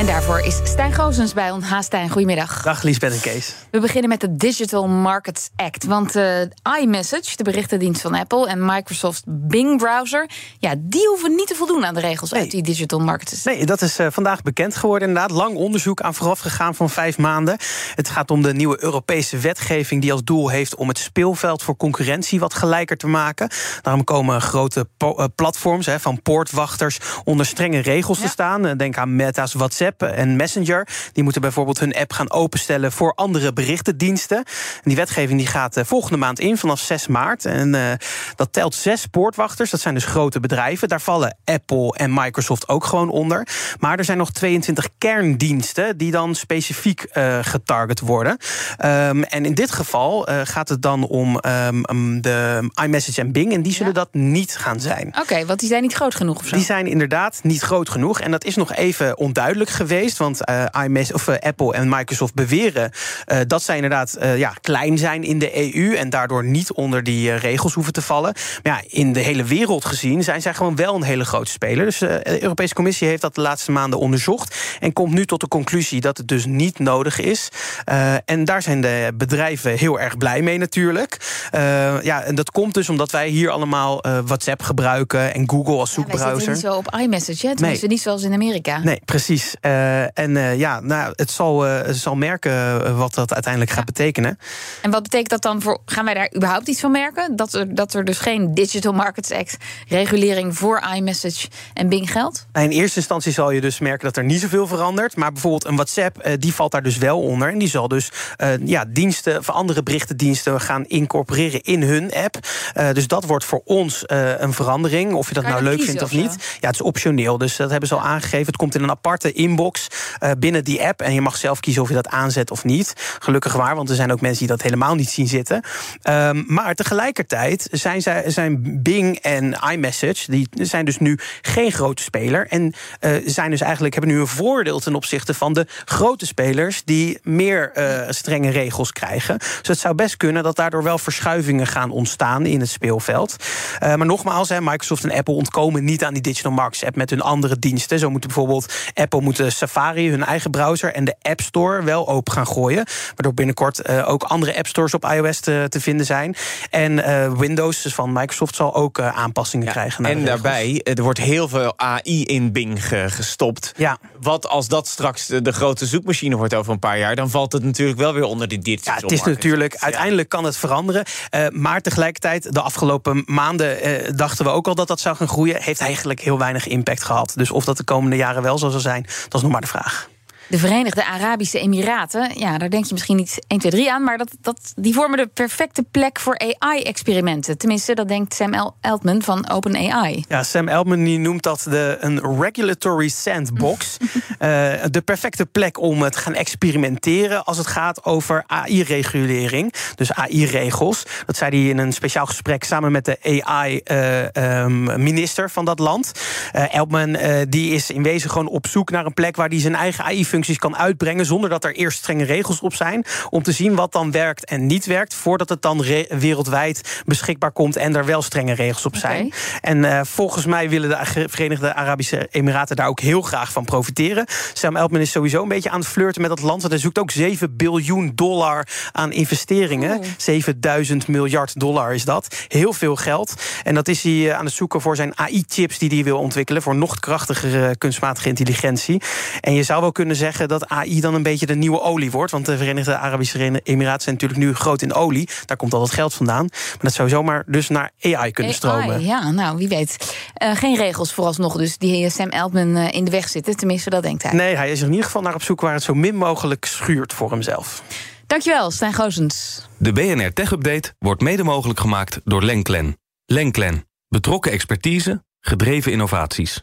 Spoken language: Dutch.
En daarvoor is Stijn Goosens bij ons. Ha, Stijn, goedemiddag. Dag Liesbeth en Kees. We beginnen met de Digital Markets Act. Want uh, iMessage, de berichtendienst van Apple... en Microsoft Bing Browser... ja, die hoeven niet te voldoen aan de regels Nee. uit die Digital Markets Act. Nee, dat is eh, vandaag bekend geworden. Inderdaad, lang onderzoek aan vooraf gegaan van vijf maanden. Het gaat om de nieuwe Europese wetgeving die als doel heeft om het speelveld voor concurrentie wat gelijker te maken. Daarom komen grote eh, platforms hè, van poortwachters onder strenge regels te staan. Denk aan Meta's WhatsApp en Messenger. Die moeten bijvoorbeeld hun app gaan openstellen voor andere berichtendiensten. En die wetgeving die gaat eh, volgende maand in vanaf 6 maart. En eh, dat telt zes poortwachters. Dat zijn dus grote bedrijven. Daar vallen Apple en Microsoft ook gewoon onder. Maar er zijn nog 22 kerndiensten die dan specifiek eh, getarget worden. Ehm, en in dit geval gaat het dan om ehm, um, de iMessage en Bing. En die zullen dat niet gaan zijn. Oké, want die zijn niet groot genoeg of zo? Die zijn inderdaad niet groot genoeg. En dat is nog even onduidelijk geweest. Want eh, iMess- of, eh, Apple en Microsoft beweren eh, dat zij inderdaad ja, klein zijn in de EU. En daardoor niet onder die regels hoeven te vallen. Maar ja, in de hele wereld gezien zijn zij gewoon wel een hele grote speler. Dus de Europese Commissie heeft dat de laatste maanden onderzocht. En komt nu tot de conclusie dat het dus niet nodig is. En daar zijn de bedrijven heel erg blij mee natuurlijk. Ja, en dat komt dus omdat wij hier allemaal WhatsApp gebruiken en Google als Wij zitten zoekbrowser. niet zo op iMessage, hè? Tenminste, niet zoals in Amerika. Nee, precies. Eh, en eh, ja, nou, het zal, eh, zal merken wat dat uiteindelijk gaat betekenen. En wat betekent dat dan voor... Gaan wij daar überhaupt iets van merken? Dat er, dat er dus geen Digital Markets Act regulering voor iMessage en Bing geldt? Nou, In eerste instantie zal je dus merken dat er niet zoveel verandert. Maar bijvoorbeeld een WhatsApp, die valt daar dus wel onder. En die zal dus ja, diensten of andere berichtendiensten gaan incorporeren in hun app. Dus dat wordt voor ons een verandering. Of je dat Kan nou leuk vindt of niet. Ja, het is optioneel. Dus dat hebben ze al aangegeven. Het komt in een aparte inbox eh, binnen die app. En je mag zelf kiezen of je dat aanzet of niet. Gelukkig waar, want er zijn ook mensen die dat helemaal niet zien zitten. Ehm, maar tegelijkertijd zijn, zij, zijn Bing en iMessage... die zijn dus nu geen grote speler. En eh, zijn dus eigenlijk, hebben nu een voordeel ten opzichte van de grote spelers... die meer eh, strenge regels krijgen. Dus het zou best kunnen dat daardoor wel verschuivingen gaan ontstaan... in het speelveld. Maar nogmaals, hè, Microsoft en Apple ontkomen niet aan die Digital Markets App... met hun andere diensten. Zo moeten bijvoorbeeld Apple moet de Safari, hun eigen browser... en de App Store wel open gaan gooien. Waardoor binnenkort eh, ook andere App Stores op iOS te, te vinden zijn. En eh, Windows dus van Microsoft zal ook eh, aanpassingen krijgen. naar En de daarbij, er wordt heel veel AI in Bing ge- gestopt. Ja. Wat als dat straks de, de grote zoekmachine wordt over een paar jaar... dan valt het natuurlijk wel weer onder die digital Ja, het is natuurlijk, uiteindelijk kan het veranderen. Eh, maar tegelijkertijd, de afgelopen maanden eh, dachten we ook al dat dat zou gaan groeien. Heeft eigenlijk heel weinig impact gehad. Dus of dat de komende jaren wel zo zal zijn, dat is nog maar de vraag. De Verenigde Arabische Emiraten, ja, daar denk je misschien niet 1, 2, 3 aan, maar dat, dat, die vormen de perfecte plek voor AI-experimenten. Tenminste, dat denkt Sam El- Altman van OpenAI. Ja, Sam Altman die noemt dat de, een regulatory sandbox. Eh, de perfecte plek om te gaan experimenteren als het gaat over AI-regulering. Dus AI-regels. Dat zei hij in een speciaal gesprek samen met de AI-minister van dat land. Eh, Altman eh, die is in wezen gewoon op zoek naar een plek waar hij zijn eigen Kan uitbrengen. zonder dat er eerst strenge regels op zijn. Om te zien wat dan werkt en niet werkt. voordat het dan re- wereldwijd beschikbaar komt en er wel strenge regels op zijn. En eh, volgens mij willen de Verenigde Arabische Emiraten daar ook heel graag van profiteren. Sam Altman is sowieso een beetje aan het flirten met dat land. Want hij zoekt ook 7 biljoen dollar aan investeringen. 7000 miljard dollar is dat. Heel veel geld. En dat is hij eh, aan het zoeken voor zijn AI-chips die hij wil ontwikkelen. Voor nog krachtigere kunstmatige intelligentie. En je zou wel kunnen zeggen dat AI dan een beetje de nieuwe olie wordt. Want de Verenigde Arabische Emiraten zijn natuurlijk nu groot in olie. Daar komt al dat geld vandaan. Maar dat zou zomaar dus naar AI kunnen stromen. AI, ja, nou, wie weet. Eh, geen regels vooralsnog dus die Sam Altman eh, in de weg zitten. Tenminste, dat denkt hij. Nee, hij is er in ieder geval naar op zoek waar het zo min mogelijk schuurt voor hemzelf. Dankjewel, Stijn Goosens. De BNR Tech Update wordt mede mogelijk gemaakt door Lenklen. Lenklen. Betrokken expertise, gedreven innovaties.